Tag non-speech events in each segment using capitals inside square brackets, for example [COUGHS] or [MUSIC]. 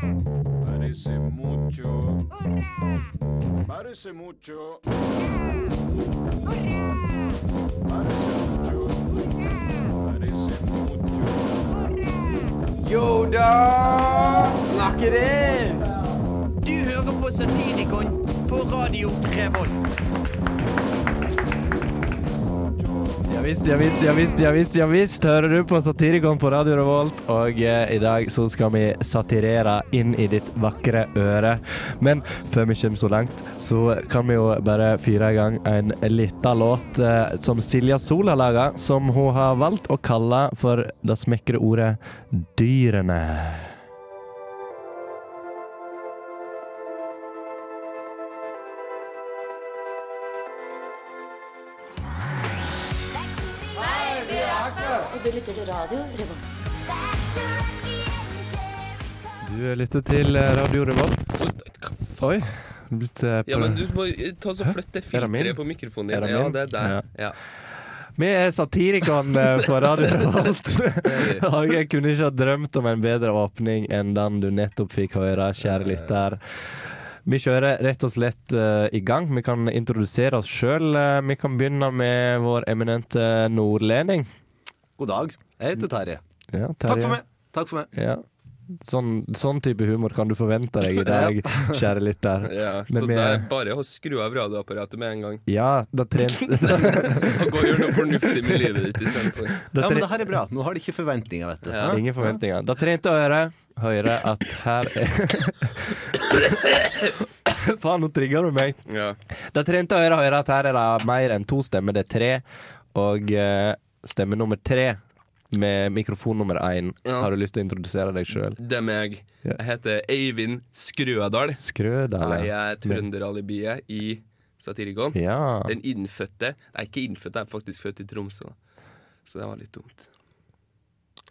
Parece mucho. Parece mucho. Parece mucho. Parece mucho. Jo da! Snakker det! Du hører på Satirikon på Radio Revolt. Ja visst, ja visst, ja visst, ja visst, ja visst. Hører du på Satirikon på Radio Revolt, og eh, i dag så skal vi satirere inn i ditt vakre øre. Men før vi kommer så langt, så kan vi jo bare fyre i gang en lita låt eh, som Silja Sol har laga, som hun har valgt å kalle for det smekre ordet Dyrene. Radio Revolt. Du lytter til eh, Radio Revolt. Oi. Blitt, eh, Ja, men du må eh, ta så flytt det det min? filteret på mikrofonen din. Ja, det er der. Ja. Vi er satirikon eh, på Radio [LAUGHS] Revolt. og jeg kunne ikke ha drømt om en bedre åpning enn den du nettopp fikk høre, kjære lytter. Vi kjører rett og slett uh, i gang. Vi kan introdusere oss sjøl. vi kan begynne med vår eminente nordlending. God dag. Jeg heter Terje. Ja, Takk for meg. Takk for meg. Ja. Sånn, sånn type humor kan du forvente deg i dag, [LAUGHS] kjære lytter. Ja, så med, det er- bare å skru av radioapparatet med en gang. Ja, da trente [LAUGHS] [LAUGHS] Og gå og gjøre noe fornuftig med livet ditt istedenfor. Ja, men det her er bra. Nå har de ikke forventninger, vet du. Ja. Ingen forventninger. Da trente øret høre at her er [COUGHS] Faen, nå trigger du meg. Ja. Da trente øret høre at her er det mer enn to stemmer, det er tre. Og eh, stemme nummer tre med mikrofon nummer én. Ja. Har du lyst til å introdusere deg sjøl? Det er meg. Ja. Jeg heter Eivind Skrødal. Skrødal. Jeg er trønderalibiet i Satirikon. Ja. Den innfødte Nei, ikke innfødte, jeg er faktisk født i Tromsø. Så det var litt dumt.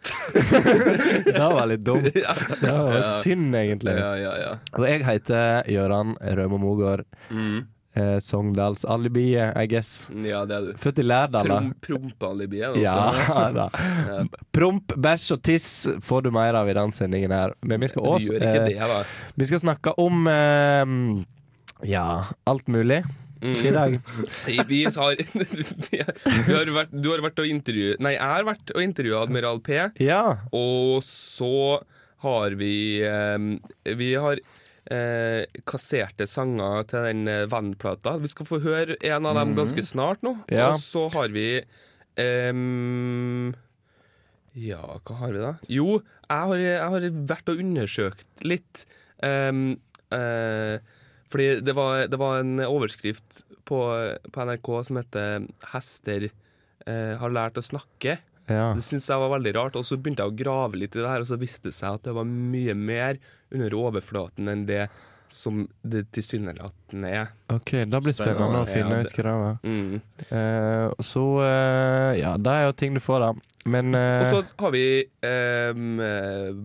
[LAUGHS] Det var litt dumt. [LAUGHS] ja. Det var Ja. synd, egentlig. ja, ja, ja. Og jeg heter Gøran Rømo Mogård. Mm. Eh, Sogndalsalibiet, I guess. Ja, det er du. Født i Lærdal, da. Prom Prompalibiet. Ja [LAUGHS] da. Promp, bæsj og tiss får du mer av i den sendingen her. Men vi skal også eh, det. Vi skal snakke om eh, ja, alt mulig Mm. i dag. [LAUGHS] Vi [LAUGHS] vi har, vi har vært, Du har vært og intervjua Nei, jeg har vært og intervjua Admiral P. Ja. Og så har vi eh, Vi har eh, kasserte sanger til den eh, vannplata. Vi skal få høre en av dem ganske snart nå. Mhm. Ja. Og så har vi ehm, Ja, hva har vi da? Jo, jeg har, jeg har vært og undersøkt litt. ehm, eh, fordi det var, det var en overskrift på, på NRK som heter 'Hester eh, har lært å snakke'. Ja. Det syntes jeg var veldig rart, og så begynte jeg å grave litt i det her, og så viste det seg at det var mye mer under overflaten enn det som det tilsynelatende er. OK, da blir det spennende å finne ut hva det var. Mm. Uh, så uh, Ja, det er jo ting du får, da. Men uh, Og så har vi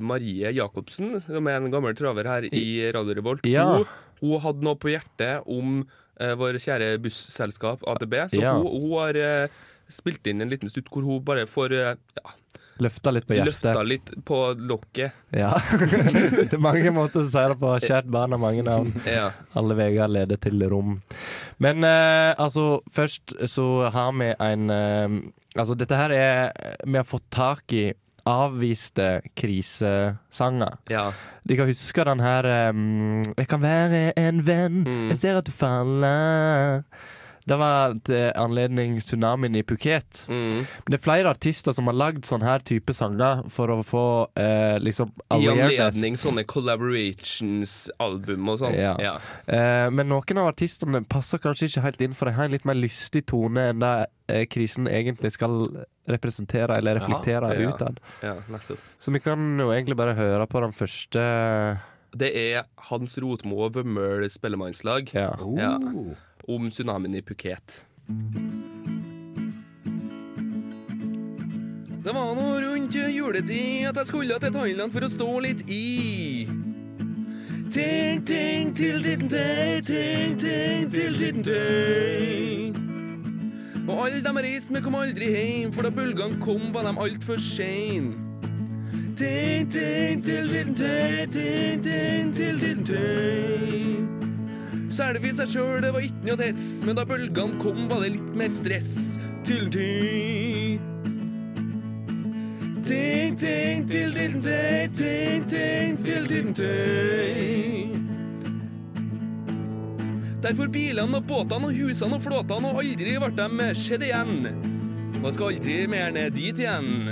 Marie Jacobsen, som er en gammel traver her i Radio Revolt. Ja. Hun, hun hadde noe på hjertet om vår kjære busselskap AtB, så Ja. hun, hun har eh, spilt inn en liten stutt hvor hun bare får eh, ja, løfta litt på hjertet. løfta litt på lokket. Ja. [LAUGHS] det er mange måter å si det på. Kjært barn har mange navn. [LAUGHS] Ja. Alle veier leder til rom. Men eh, altså, først så har vi en eh, Altså, dette her er Vi har fått tak i avviste krisesanger. ja. De kan huske den her um, 'Jeg kan være en venn, Mm. jeg ser at du faller'. Det var til anledning tsunamien i Phuket. Mm. Men det er flere artister som har lagd sånn her type sanger for å få eh, liksom I anledning sånne collaborations-album og sånn. Ja. Ja. Eh, men noen av artistene passer kanskje ikke helt inn, for de har en litt mer lystig tone enn det eh, krisen egentlig skal representere eller reflektere Ja, ja. utad. ja. Så vi kan jo egentlig bare høre på den første Det er Hans Rotmo og Vømmøl spellemannslag Ja. Ja. Om tsunamien i Phuket. Det var nå rundt juletid at jeg skulle til Thailand for å stå litt i. Ting, ting, til titten, tei, ting, ting, til titten, tei. Og alle dem jeg reiste med, kom aldri hjem, for da bølgene kom, var de altfor sein. Ting, ting, til, ditten tei, ting, ting, til, til, tin. i seg sjøl, det var ikke noe tess, men da bølgene kom, var det litt mer stress. Til, tin. Ting, ting, til, ditten, ting, ting, ting, til, ditten, ting. Derfor bilene og båtene og husene og flåtene og aldri ble de skjedd igjen. Og skal aldri mer ned dit igjen.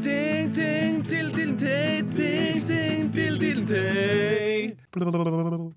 Ting, ting, til, til, ting, ting, ting, til, til, ting.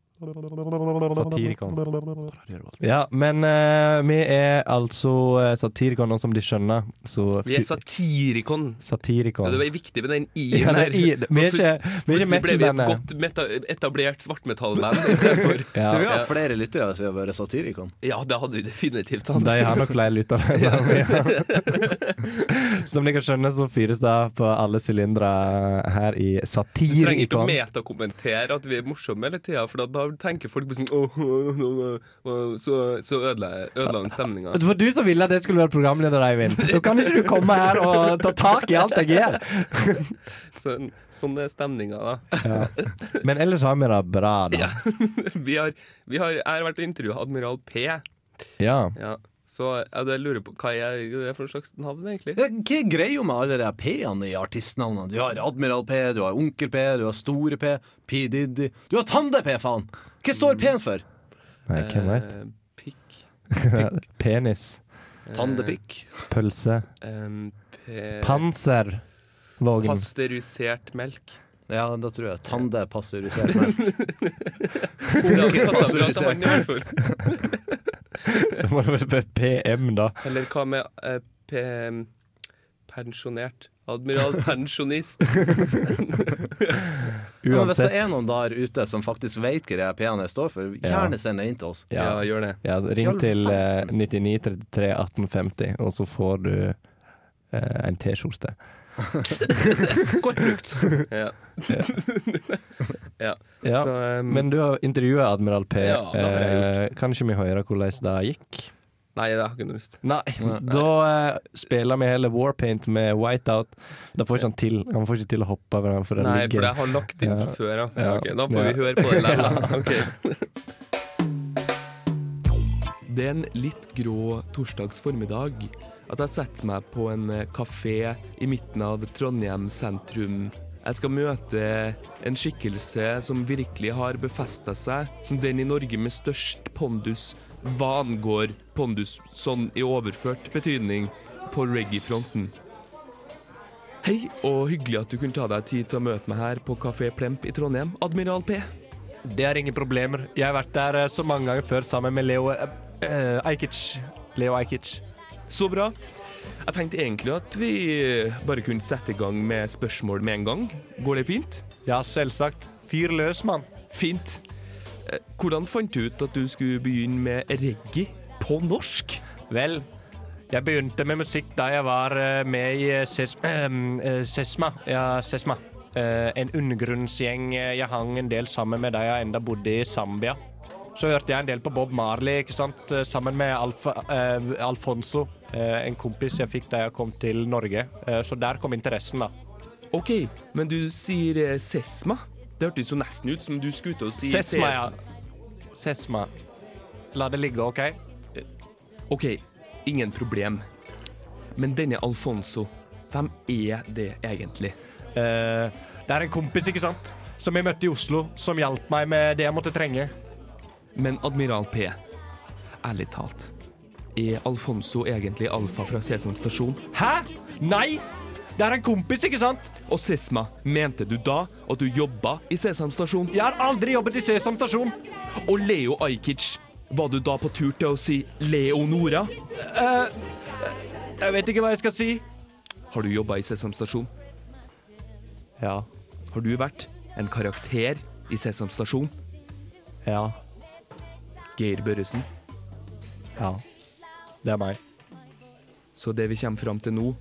Satirikon. Ja, men uh, vi er altså satirikon satirikon, som de skjønner. Så Vi er satirikon. satirikon. Ja, det var viktig med den i-en Ja, der. i- vi er ikke- vi er ikke Plutselig ble vi et godt meta etablert svartmetallband istedenfor. [LAUGHS] Ja. Tror vi har flere lyttere hvis vi har vært satirikon. Ja, det hadde vi definitivt hatt. De har nok flere lyttere. [LAUGHS] Som dere skjønner, så fyres det på alle sylindere her i Du trenger ikke å Satirikon. metakommentere at vi er morsomme hele tida, for da tenker folk på sånn oh, oh, oh, åh», [LAUGHS] Så, så ødela han stemninga. Det var du som ville at jeg skulle være programleder, Eivind. Da kan ikke du komme her og ta tak i alt jeg gjør. [LAUGHS] Så, sånn er stemninga, da. Ja. Men ellers har vi det bra, da. [LAUGHS] Ja. Vi har, vi har, jeg har vært og intervjua Admiral P. Ja. Ja. Så jeg jeg lurer på hva er det for slags navn, egentlig? Ja, Hva er greia med alle de P-ene i artistnavnene? Du har Admiral P, du har Onkel P, du har Store P, P. Diddy Du har Tande-P, faen! Hva står P-en for? Nei, hvem veit? Eh, pikk. [LAUGHS] Penis. Tandepikk. Pølse. Um, Panservogn. Pasteurisert melk. Ja, da tror jeg Tande pasteurisert melk. Han, i hvert fall. [LAUGHS] Det må være PM, da. Eller hva med eh, p pensjonert? Admiral [LAUGHS] pensjonist. Ja, men hvis det [LAUGHS] er noen der ute som faktisk vet hva de P-ene står for, gjerne send det inn til oss. Ja, Ja. gjør det. Ja, ring til eh, 99 33 1850, og så får du eh, en T-skjorte. [LAUGHS] Godt brukt. Ja. ja. [LAUGHS] Ja, Så, um, Men du har intervjua Admiral P. Ja, eh, kan ikke vi høre hvordan det gikk? Nei, det har jeg ikke lyst. Nei. Da eh, spiller vi heller Warpaint med Whiteout. Da får ikke han til Han får ikke til å hoppe over den, for Nei, Nei, for ligger jeg har lagt inn fra før, ja. Ja. da får vi høre på det da. [LAUGHS] Det er en litt grå torsdags formiddag at jeg setter meg på en kafé i midten av Trondheim sentrum. Jeg skal møte en skikkelse som virkelig har befesta seg som den i Norge med størst pondus hva angår pondus sånn i overført betydning på reggae-fronten. Hei, og hyggelig at du kunne ta deg tid til å møte meg her på Kafé Plemp i Trondheim, Admiral P. Det er ingen problemer. Jeg har vært der eh, så mange ganger før sammen med Leo eh, Eikic. Leo Eikic. Så bra. Jeg tenkte egentlig at vi bare kunne sette i gang med spørsmål med en gang. Går det fint? Ja, selvsagt. Fyr løs, mann. Fint. Eh, Hvordan fant du ut at du skulle begynne med reggae på norsk? Vel, jeg begynte med musikk da jeg var eh, med i Ses eh, Sesma. Ja, Sesma. Uh, en undergrunnsgjeng jeg hang en del sammen med da jeg enda bodde i Zambia. Så hørte jeg en del på Bob Marley, ikke sant? eh, sammen med Alfa, eh, Alfonso, eh, en kompis jeg fikk da jeg kom til Norge. Eh, så der kom interessen, da. OK, men du sier eh, Sesma. Det hørtes jo nesten ut som du skulle ut og si Sesma, ja. Sesma. La det ligge, OK? OK, ingen problem. Men denne Alfonso, hvem er det egentlig? Eh, det er en kompis, ikke sant? Som jeg møtte i Oslo, som hjalp meg med det jeg måtte trenge. Men Admiral P, ærlig talt, er Alfonso egentlig alfa fra Sesam stasjon? Hæ? Nei! Det er en kompis, ikke sant? Og Sesma, mente du da at du jobba i Sesam stasjon? Jeg har aldri jobbet i Sesam stasjon. Og Leo Ajkic, var du da på tur til å si Leonora? Jeg vet ikke hva jeg skal si. Har du jobba i Sesam stasjon? Ja. Har du vært en karakter i Sesam stasjon? Ja. Geir Børresen. Ja. Det er meg. Så det vi kommer fram til nå,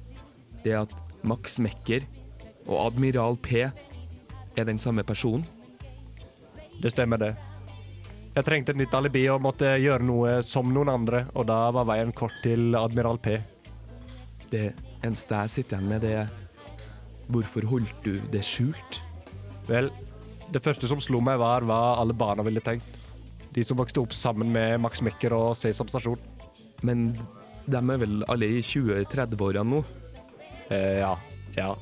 det er at Max Mekker og Admiral P er den samme personen. Det stemmer, det. Jeg trengte et nytt alibi og måtte gjøre noe som noen andre, og da var veien kort til Admiral P. Det eneste jeg sitter igjen med, det er Hvorfor holdt du det skjult? Vel, det første som slo meg, var hva alle barna ville tenkt. De som vokste opp sammen med Max Mekker og Sesam Stasjon. Men de er vel alle i 20-30-åra nå? Eh, ja. Ja.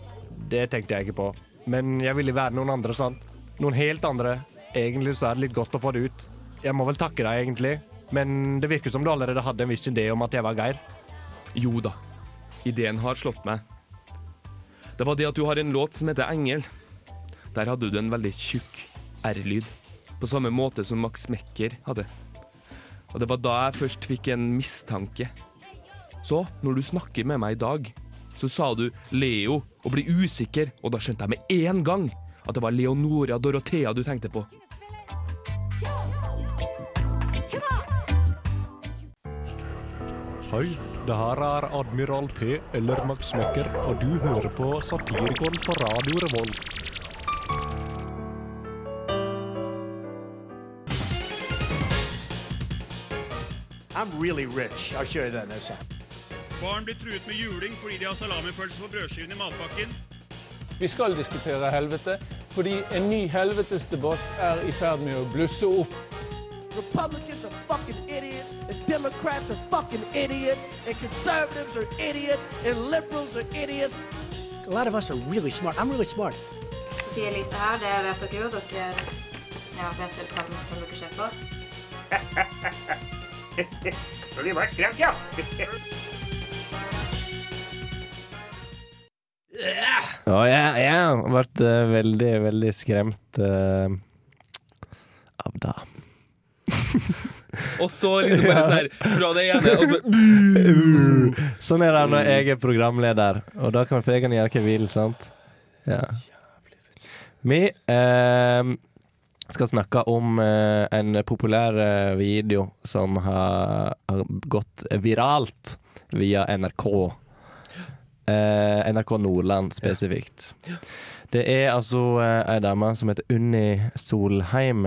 Det tenkte jeg ikke på. Men jeg ville være noen andre, sant? Noen helt andre. Egentlig så er det litt godt å få det ut. Jeg må vel takke deg, egentlig. Men det virker som du allerede hadde en viss idé om at jeg var Geir. Jo da, ideen har slått meg. Det var det at du har en låt som heter Engel. Der hadde du en veldig tjukk R-lyd, på samme måte som Max Mekker hadde. Og det var da jeg først fikk en mistanke. Så, når du snakker med meg i dag, så sa du Leo og bli usikker, og da skjønte jeg med en gang at det var Leonora Dorothea du tenkte på. Hei, det her er Admiral P eller Max Mekker, og du hører på Satirikon på Radio Revolt. I'm really rich. I'll show you that in a second. Barn blir truet med juling fordi de har salamipølse på brødskiven i matpakken. Vi skal diskutere helvete, fordi en ny helvetesdebatt er i ferd med å blusse opp. Republicans are fucking idiots, and Democrats are fucking idiots, and conservatives are idiots, and liberals are idiots. A lot of us are really smart. I'm really smart. Sofie Elise her, det vet dere jo. Dere ja, vet vel hva dere ser på. Så de ble skremt, ja. Ja, jeg, jeg har vært eh, veldig, veldig skremt uh, av det. Og så liksom bare sånn her, fra det ene og så Sånn er det når jeg er programleder, og da kan jeg gjøre hva jeg vil, sant? Ja. Vi eh, skal snakke om eh, en populær eh, video som har, gått viralt via NRK. Eh, NRK Nordland spesifikt. Det er altså eh, ei dame som heter Unni Solheim,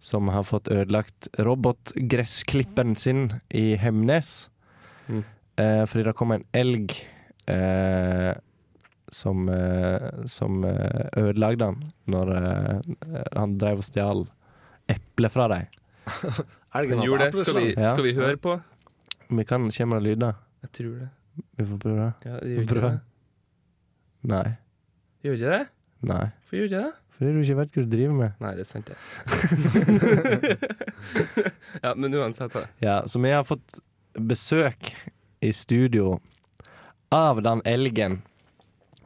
som har fått ødelagt robotgressklipperen sin i Hemnes. Mm. Fordi det kom en elg eh, som, eh, som eh, ødelagde han når eh, han drev og stjal eple fra dem. [LAUGHS] Han gjorde det. Skal vi, skal vi høre på? Vi kan Kommer med lyder? Jeg tror det. Vi får prøve. Ja, det gjør ikke det. Nei. Gjør ikke det? Nei. Hvorfor gjør ikke det? Fordi du ikke vet hva du driver med. Nei, det er sant, det. [LAUGHS] ja, men uansett. da. Ja, så vi har fått besøk i studio av den elgen.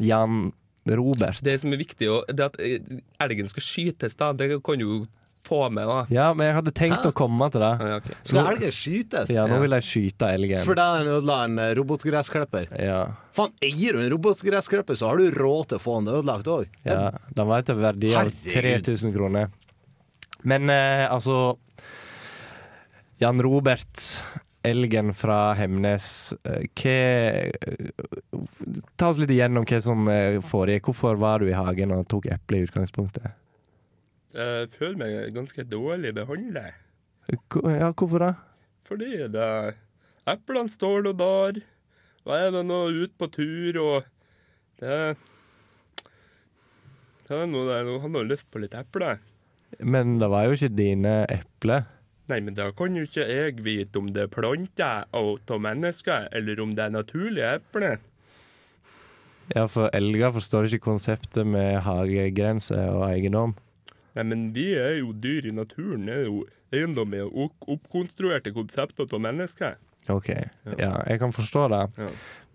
Jan Robert. Det som er viktig, det at eh, elgen skal skytes, da, det kan jo få med, da. Ja, men jeg hadde tenkt å komme til det. Ah, ja, ok. Skal elgen skytes? Ja, nå vil jeg skyte elgen. For da ødela en eh, robotgressklipper. Ja, Faen, eier du en robotgressklipper, så har du råd til å få den ødelagt òg. ja. Den var til verdi av 3000 kroner. Men eh, altså Jan Robert, elgen fra Hemnes. eh, Hva Ta oss litt igjennom hva som eh, foregikk. Hvorfor var du i hagen og tok eple i utgangspunktet? Jeg føler meg ganske dårlig behandlet. Ja, hvorfor det? Fordi det Eplene står nå der. Og jeg er nå ute på tur, og det Det er noe der, han har lyst på litt eple. Men det var jo ikke dine epler. Nei, men da kan jo ikke jeg vite om det er planter og av mennesker, eller om det er naturlige epler. Ja, for elger forstår ikke konseptet med hagegrense og eiendom. Nei, men vi er jo dyr i naturen. Det er jo eiendommer i opp- oppkonstruerte konsepter av mennesker. OK. Ja, jeg kan forstå det. Ja.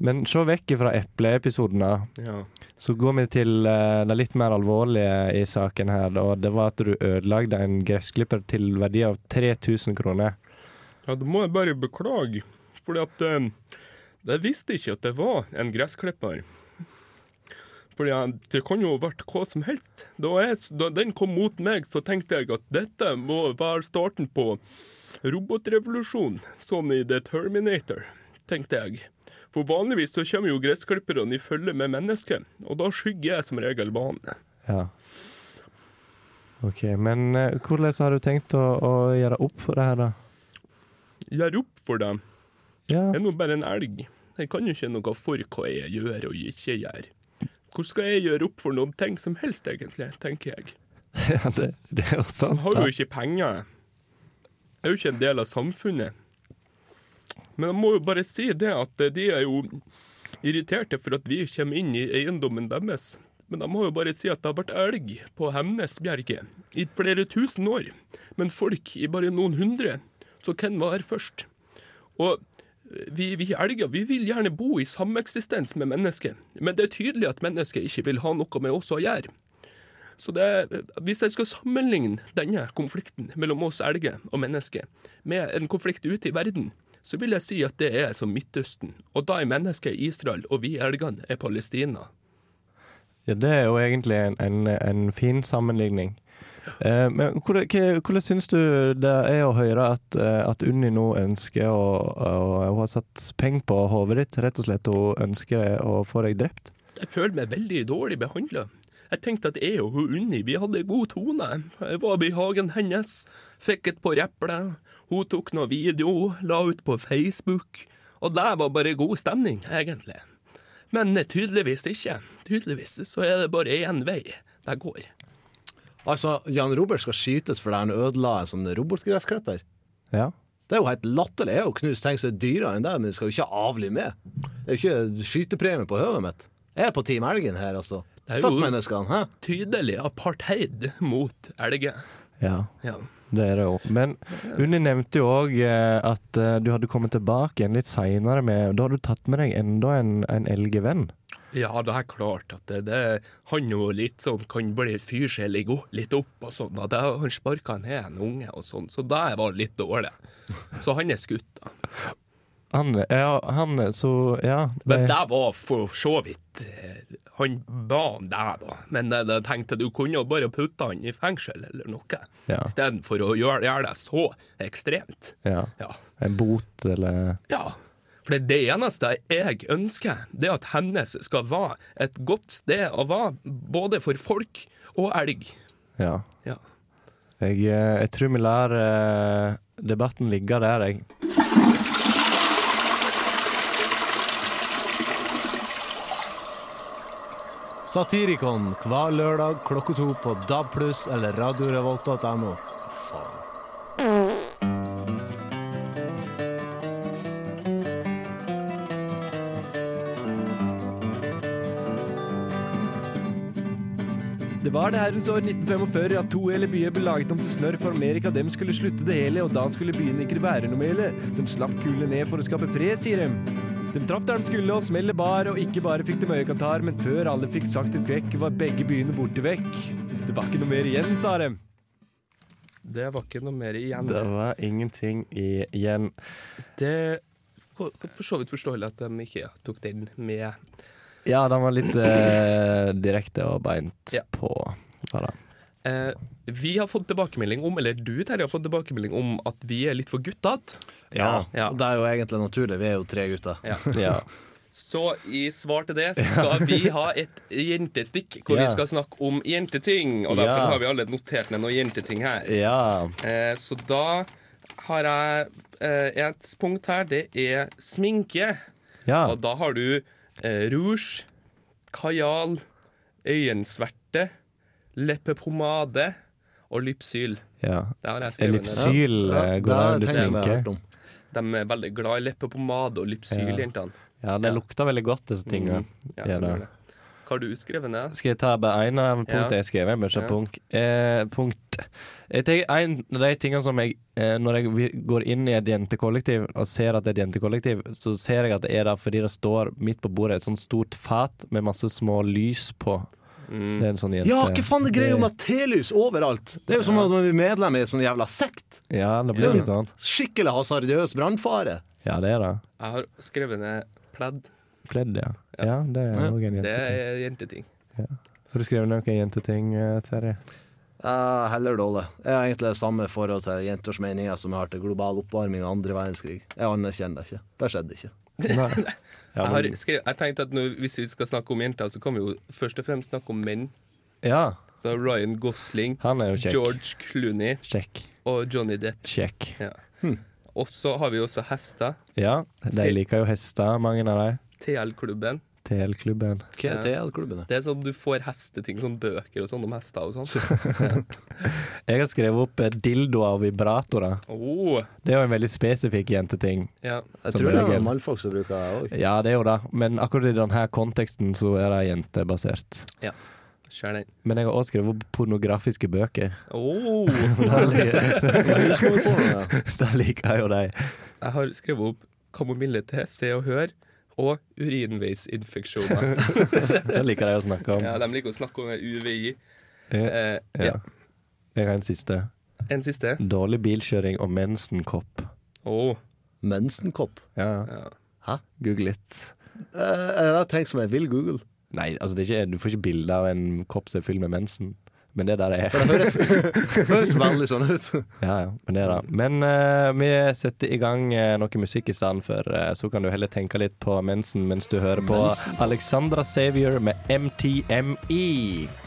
Men se vekk fra epleepisoden, da. Ja. Så går vi til uh, det litt mer alvorlige i saken her. Og det var at du ødelagde en gressklipper til verdi av 3000 kroner. Ja, da må jeg bare beklage, fordi at eh, jeg visste ikke at det var en gressklipper. Fordi eh, det kan jo ha vært hva som helst. Da, jeg, da den kom mot meg, så tenkte jeg at dette må være starten på robotrevolusjon, sånn i The Terminator, tenkte jeg. For vanligvis så kommer jo gressklipperne i følge med mennesket, og da skygger jeg som regel banen. Ja. OK, men eh, hvordan har du tenkt å, å gjøre opp for det her, da? Gjøre opp for det? Ja. Jeg er nå bare en elg. Jeg kan jo ikke noe for hva jeg gjør og ikke gjør. Hvor skal jeg gjøre opp for noen ting som helst, egentlig, tenker jeg. [LAUGHS] Ja, det, det er jo sant. Jeg har jo ikke penger. Er jo ikke en del av samfunnet. Men jeg må jo bare si det at de er jo irriterte for at vi kommer inn i eiendommen deres. Men jeg må jo bare si at det har vært elg på Hemnesbjerget i flere tusen år. Men folk i bare noen hundre. Så hvem var her først? Og vi, vi elger vi vil gjerne bo i sameksistens med mennesket. Men det er tydelig at mennesket ikke vil ha noe med oss å gjøre. Så det, hvis jeg skal sammenligne denne konflikten mellom oss elger og mennesker med en konflikt ute i verden, så vil jeg si at det er som Midtøsten. Og da er mennesket Israel, og vi elgene er Palestina. Ja, det er jo egentlig en, en, en fin sammenligning. Eh, men hvordan, hvordan syns du det er å høre at, eh, at Unni nå ønsker å, å Hun har satt penger på hodet ditt, rett og slett. Hun ønsker å få deg drept? Jeg føler meg veldig dårlig behandla. Jeg tenkte at jeg og hun Unni vi hadde god tone. Jeg var i hagen hennes, fikk et par epler. Hun tok noen video, la ut på Facebook. Og det var bare god stemning, egentlig. Men tydeligvis ikke. Tydeligvis så er det bare én vei det går. Altså, Jan Robert skal skytes fordi han ødela en sånn robotgressklipper. Ja. Det er jo helt latterlig. Jeg har jo knust ting som er dyrere enn det, men det skal jo ikke avlive med. Det er jo ikke skytepremie på høvet mitt. Jeg er på Team Elgen her, altså. Det er jo- Tydelig apartheid mot elger. Ja, Ja. det er det jo. Men Unni nevnte jo òg at eh, du hadde kommet tilbake igjen litt seinere med Da har du tatt med deg enda en, en elgevenn. Ja, det er klart at det, det han jo litt sånn kan bli seg litt litt opp og sånn. Og det, han sparka ned en unge og sånn, så det var litt dårlig. Så han er skutt, da. Han, ja, han Så ja. Men det- det var for så vidt eh, Han ba om det, da. Men jeg, jeg tenkte du kunne jo bare putte han i fengsel eller noe, Ja. istedenfor å gjøre, gjøre det så ekstremt. ja. Ja. En bot eller Ja, for det, det eneste jeg ønsker, det er at hennes skal være et godt sted å være, både for folk og elg. Ja. Ja. Jeg, eh, jeg tror vi lar eh, debatten ligge der, jeg. Satirikon hver lørdag klokka to på DAB pluss eller radiorevolt.no. Det var det herrens år 1945 at to hele byer ble laget om til snørr for Amerika. Dem skulle slutte det hele, og da skulle byene ikke være noe med hele. De slapp kulene ned for å skape fred, sier de. De traff der de skulle, og smellet bar, og ikke bare fikk de øyekantar, men før alle fikk sagt et kvekk, var begge byene borte vekk. Det var ikke noe mer igjen, sa de. Det var ikke noe mer igjen. Det var ingenting igjen. Det for for så vidt forståelig at de ikke tok den med. Ja, den var litt eh, direkte og beint Ja. på. da da. Eh, vi har fått tilbakemelding om, eller du Terje har fått tilbakemelding om at vi er litt for guttete. Ja, Ja. det er jo egentlig naturlig. Vi er jo tre gutter. Ja. [LAUGHS] Ja. Så i svar til det så skal vi ha et jentestikk hvor yeah. vi skal snakke om jenteting. Og derfor yeah. har vi alle notert ned noen jenteting her. Yeah. Eh, så da har jeg eh, et punkt her. Det er sminke. Ja. Og da har du eh, rouge, kajal, øyensverte, leppepomade og lypsyl. ja. Det har jeg skrevet ned. Ellipsyl Ja, eh, det går er an å jeg sminke. hørt om. De er veldig glad i leppepomade og lypsyl, Ja. jentene. Ja, det Ja. lukter veldig godt, disse tingene. Mm. Ja, det. det. Hva har du skrevet ned? Skal jeg ta bare én av punktene Ja. jeg skrev? Jeg bør ikke Ja. punkt. Eh, punkt. Jeg tenker En av de tingene som jeg eh, Når jeg går inn i et jentekollektiv og ser at det er et jentekollektiv, så ser jeg at det er der fordi det står midt på bordet et sånt stort fat med masse små lys på. Mm. Det er en sånn jente. Ja, hva faen det greier Det- med telys overalt? Det er jo som om man blir medlem i en sånn jævla sekt. Ja, det blir litt sånn. Skikkelig hasardiøs brannfare. Ja, det er det. Jeg har skrevet ned pledd. Pledd, ja. Ja, det er Ja. òg en Det er jenteting. Har du skrevet noen jenteting, eh, Terje? Uh, heller dårlig. Jeg har egentlig det samme forhold til jenters meninger som jeg har til global oppvarming og andre verdenskrig. Jeg anerkjenner det ikke. Det skjedde ikke. [LAUGHS] Nei. Ja, Jeg, har men, skrevet, jeg tenkte at nå, hvis vi skal snakke om jenter, så kan vi jo først og fremst snakke om menn. ja, Så Ryan Gosling, han er jo kjekk. George Clooney Kjekk. og Johnny Depp. Kjekk. Ja. Hm. Og så har vi også hester. Ja, de liker jo hester, mange av dem. TL-klubben. TL-klubben. Hva er TL-klubben? Det er sånn du får hesteting, sånn bøker og sånn om hester og sånn. [LAUGHS] Jeg har skrevet opp eh, dildoer og vibratorer. Oh. Det er jo en veldig spesifikk jenteting. Ja. Jeg tror det er mannfolk som bruker det òg. Ja, det er jo det. Men akkurat i denne konteksten så er det jentebasert. Ja. Den. Men jeg har også skrevet opp pornografiske bøker. Oh. [LAUGHS] [LAUGHS] Da liker jeg jo de. Jeg har skrevet opp kamomille til se og hør, og urinveisinfeksjoner. [LAUGHS] Det liker de å snakke om. Ja, de liker å snakke om UVI. Jeg, Eh, ja. ja. Jeg har en siste. En siste. Dårlig bilkjøring og mensenkopp. Oh. Mensenkopp? Ja. Hæ? Google litt. Uh, Jeg har tenkt som jeg vil google. Nei, altså det er ikke, du får ikke bilde av en kopp som er fylt med mensen. Men det er der er. Det høres, høres veldig sånn ut. [LAUGHS] Ja, ja, men det er det. Men uh, vi setter i gang uh, noe musikk i stedet for, Uh, så kan du heller tenke litt på mensen mens du hører på Mensen. Alexandra Savior med MTME.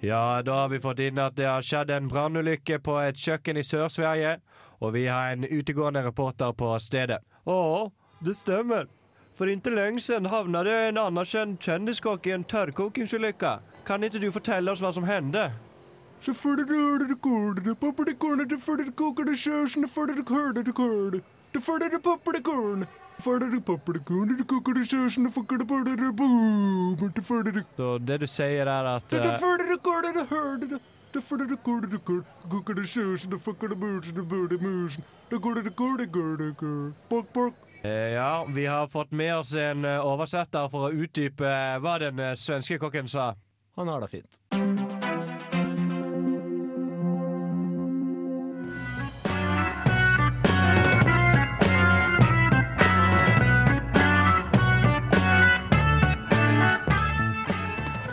Ja, da har vi fått inn at det har skjedd en brannulykke på et kjøkken i Sør-Sverige, og vi har en utegående reporter på stedet. Å, det stemmer. For inntil lenge siden havna det en anerkjent kjendiskokk i en tørrkokingsulykke. Kan ikke du fortelle oss hva som hände? Så det du sier er at eh, Ja, vi har fått med oss en eh, oversetter for å utdype hva den svenske kokken sa. Han har det fint.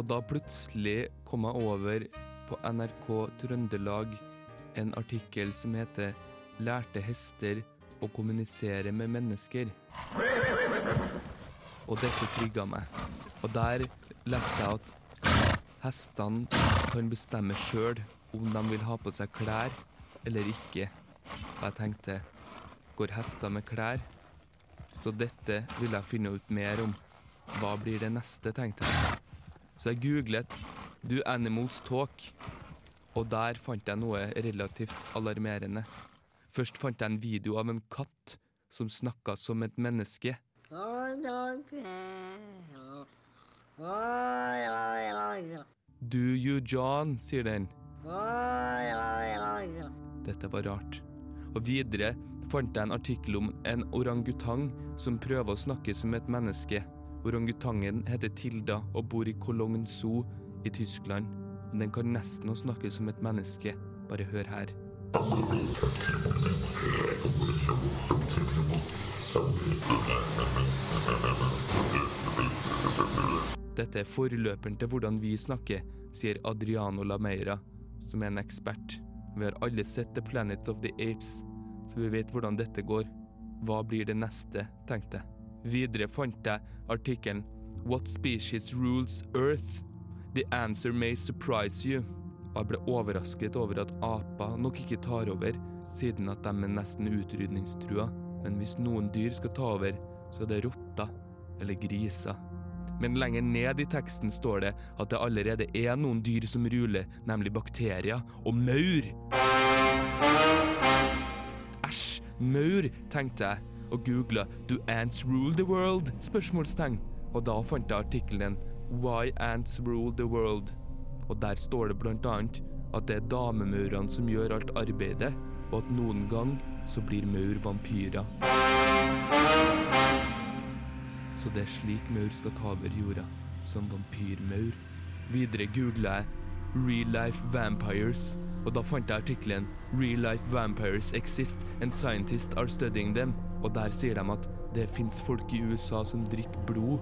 og da plutselig kom jeg over på NRK Trøndelag en artikkel som heter 'Lærte hester å kommunisere med mennesker'. Og dette trigga meg. Og der leste jeg at hestene kan bestemme sjøl om de vil ha på seg klær eller ikke. Og jeg tenkte går hester med klær? Så dette vil jeg finne ut mer om. Hva blir det neste, tenkte jeg. Så jeg googlet 'Do animals talk', og der fant jeg noe relativt alarmerende. Først fant jeg en video av en katt som snakka som et menneske. Do you John, sier den. Dette var rart. Og videre fant jeg en artikkel om en orangutang som prøver å snakke som et menneske. Orangutangen heter Tilda og bor i Cologne Zoo i Tyskland. Den kan nesten å snakke som et menneske. Bare hør her. Dette er forløperen til hvordan vi snakker, sier Adriano Lameira, som er en ekspert. Vi har alle sett The Planet of the Apes, så vi vet hvordan dette går. Hva blir det neste, tenkte jeg. Videre fant jeg artikkelen What species rules Earth? The answer may surprise you. Og jeg ble overrasket over at aper nok ikke tar over, siden at de er nesten utrydningstrua. Men hvis noen dyr skal ta over, så er det rotter eller griser. Men lenger ned i teksten står det at det allerede er noen dyr som ruler, nemlig bakterier og maur. Æsj, maur, tenkte jeg, og googla 'Do ants rule the world?' spørsmålstegn. Og da fant jeg artikkelen 'Why ants rule the world'. Og der står det blant annet at det er damemaurene som gjør alt arbeidet, og at noen gang så blir maur vampyrer. Så det er slik maur skal ta over jorda, som vampyrmaur. Videre googla jeg Real Life Vampires, og da fant jeg artikkelen Real Life Vampires Exist and Scientists are studying them, og der sier de at det fins folk i USA som drikker blod.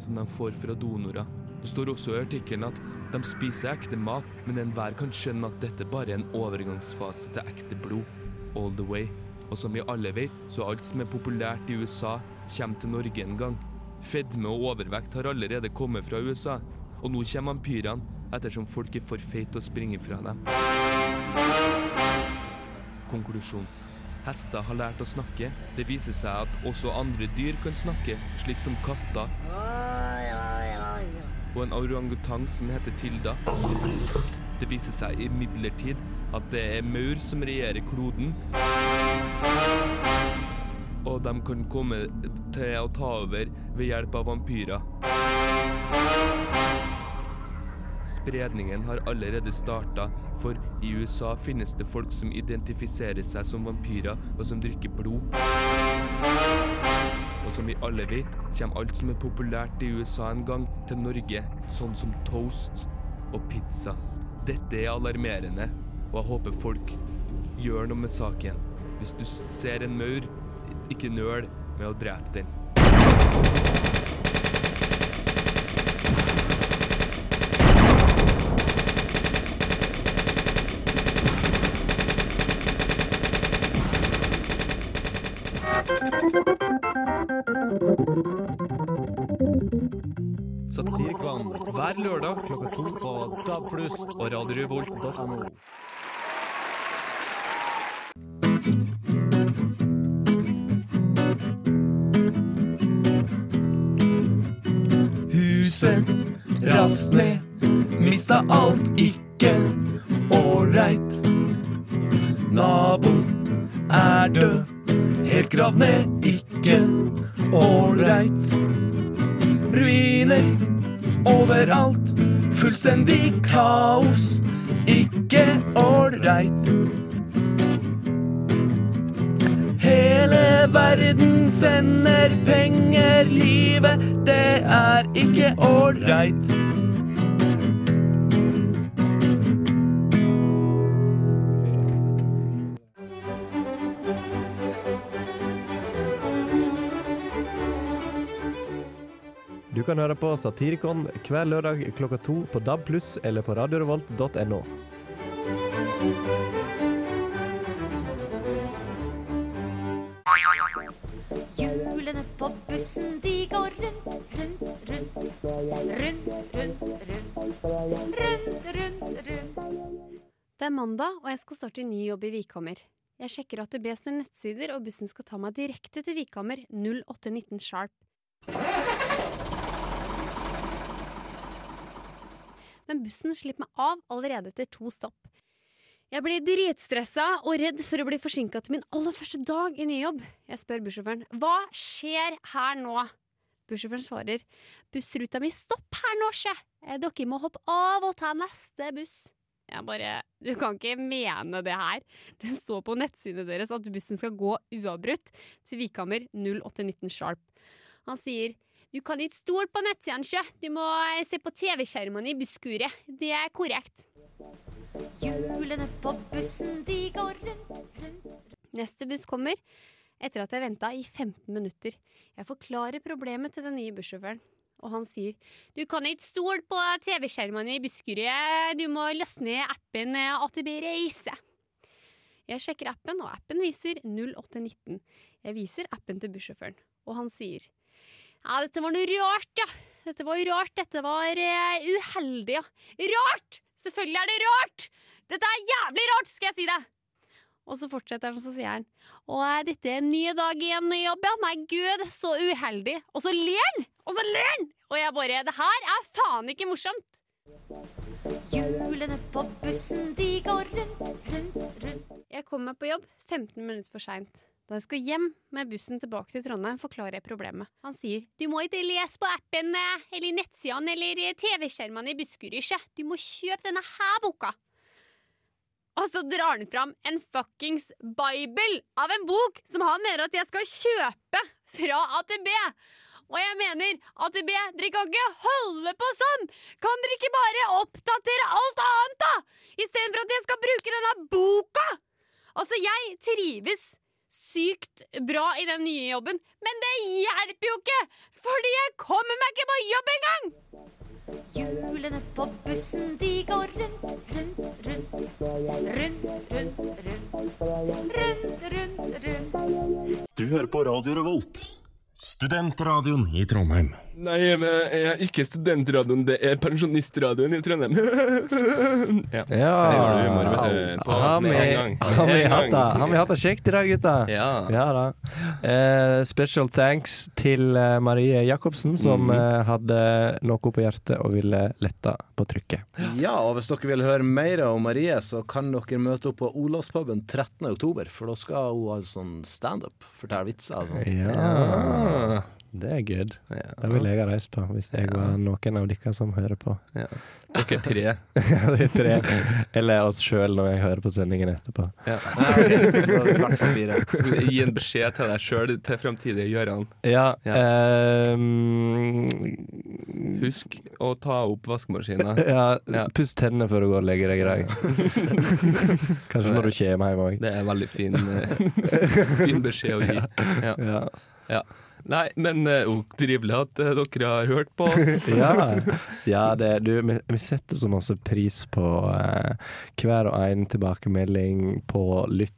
Som de får fra donorer. Det står også i artikkelen at de spiser ekte mat, men enhver kan skjønne at dette bare er en overgangsfase til ekte blod. All the way. Og som vi alle vet, så alt som er populært i USA, kommer til Norge en gang. Fedme og overvekt har allerede kommet fra USA, og nå kommer vampyrene ettersom folk er for feite til å springe fra dem. Konklusjon. Hester har lært å snakke. Det viser seg at også andre dyr kan snakke, slik som katter. Og en orangutang som heter Tilda. Det viser seg imidlertid at det er maur som regjerer kloden. Og de kan komme til å ta over ved hjelp av vampyrer. Spredningen har allerede starta, for i USA finnes det folk som identifiserer seg som vampyrer, og som drikker blod. Og som vi alle vet, kommer alt som er populært i USA en gang, til Norge, sånn som toast og pizza. Dette er alarmerende, og jeg håper folk gjør noe med saken. Hvis du ser en maur, ikke nøl med å drepe den. Satirikon. Hver lørdag klokka to på DAB+. og radiorevolt.no. Huset rast ned, mista alt ikke gravd ned, ikke ålreit. Ruiner overalt, fullstendig kaos, ikke ålreit. Hele verden sender penger, livet, det er ikke ålreit. Du kan høre på Satirikon hver lørdag klokka to på DAB+, pluss eller på radiorevolt.no. Hjulene på bussen, de går rundt, rundt, rundt. Rundt, rundt, rundt. Rundt, rundt, rundt. Det er mandag, og jeg skal starte ny jobb i Vikhammer. Jeg sjekker AtB sine nettsider, og bussen skal ta meg direkte til Vikhammer 0819 sharp. Men bussen slipper meg av allerede etter to stopp. Jeg blir dritstressa og redd for å bli forsinka til min aller første dag i ny jobb. Jeg spør bussjåføren hva skjer her nå? Bussjåføren svarer bussruta mi stopp her nå, sjø. Eh, Dere må hoppe av og ta neste buss. Jeg bare Du kan ikke mene det her. Det står på nettsidene deres at bussen skal gå uavbrutt til Vikhammer 0819 sharp. Han sier du kan ikke stole på nettsidene, sjø. Du må eh, se på TV-skjermene i busskuret. Det er korrekt. Hjulene på bussen, de går rundt, rundt. Neste buss kommer etter at jeg venta i 15 minutter. Jeg forklarer problemet til den nye bussjåføren, og han sier du kan ikke stole på TV-skjermene i busskuret, du må laste ned appen AtB Reise. Jeg sjekker appen, og appen viser 0819. Jeg viser appen til bussjåføren, og han sier ja, dette var noe rart, ja. Dette var rart, dette var eh, uheldig, ja. Rart! Selvfølgelig er det rart! Dette er jævlig rart, skal jeg si det! Og så fortsetter han, og så sier han Å, er dette en ny dag igjen ny jobb, ja? Nei, gud, så uheldig. Og så ler han! Og så ler han! Og jeg bare Det her er faen ikke morsomt! Hjulene på bussen, de går rundt, rundt, rundt. Jeg kommer på jobb 15 minutter for seint. Da jeg skal hjem med bussen tilbake til Trondheim, forklarer jeg problemet. Han sier du må ikke lese på appen eh, eller nettsidene eller TV-skjermene i busskuret. Du må kjøpe denne her boka. Og så drar han fram en fuckings bibel av en bok som han mener at jeg skal kjøpe fra AtB. Og jeg mener, AtB, dere kan ikke holde på sånn! Kan dere ikke bare oppdatere alt annet, da? Istedenfor at jeg skal bruke denne boka! Altså, jeg trives sykt bra i den nye jobben, men det hjelper jo ikke! Fordi jeg kommer meg ikke på jobb engang! Hjulene på bussen, de går rundt, rundt, rundt. Rundt, rundt, rundt. Rundt, rundt, rundt. Du hører på Radio Revolt, studentradioen i Trondheim. Nei, men jeg er ikke studentradioen, det er pensjonistradioen i Trondheim. [LAUGHS] ja. Vet Har vi hatt det har vi hatt det kjekt i dag, gutta? Ja. da. Uh, special thanks til eh, Marie Jacobsen, som mm eh, hadde noe på hjertet og ville lette på trykket. Ja, og hvis dere vil høre mer om Marie, så kan dere møte opp på Olavspuben 13. oktober, for da skal hun ha sånn standup, fortelle vitser og sånn. Ja. Det er good. Det ville jeg ha reist på hvis jeg var noen av dere som hører på. Ja. Dere tre. [LAUGHS] ja, de tre. Eller oss sjøl når jeg hører på sendingen etterpå. Ja. gi en beskjed til deg sjøl til framtidige Gøran? Ja. um... Husk å ta opp vaskemaskina. [LAUGHS] ja, Puss tennene før du går og legger deg i dag. [LAUGHS] Kanskje når du kommer hjem òg. Det er en veldig fin, eh, fin beskjed å gi. Ja. Nei, men uh, trivelig at uh, dere har hørt på oss. [LAUGHS] ja, ja det, du, vi, vi setter så masse pris på uh, hver og en tilbakemelding på lytt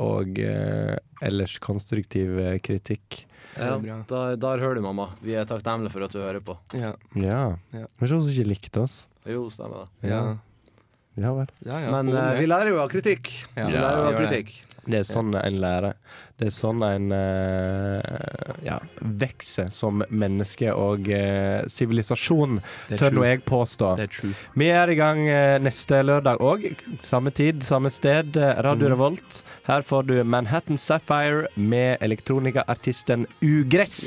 og ellers konstruktiv kritikk. Ja, da, der hører du, mamma. Vi er takknemlige for at du hører på. Ja. Ja. Ja. Men hun ikke likte oss. Jo, stemmer det. Ja. Ja vel. Ja, ja, Men vi lærer jo av kritikk. Ja, vi lærer jo av kritikk. Det er sånn en lærer. Det er sånn en eh, ja, vokser som menneske og eh, sivilisasjon, tør nå jeg påstå. Vi er i gang eh, neste lørdag òg. Samme tid, samme sted. Radio mm. Revolt. Her får du Manhattan Sapphire med elektronikaartisten Ugress.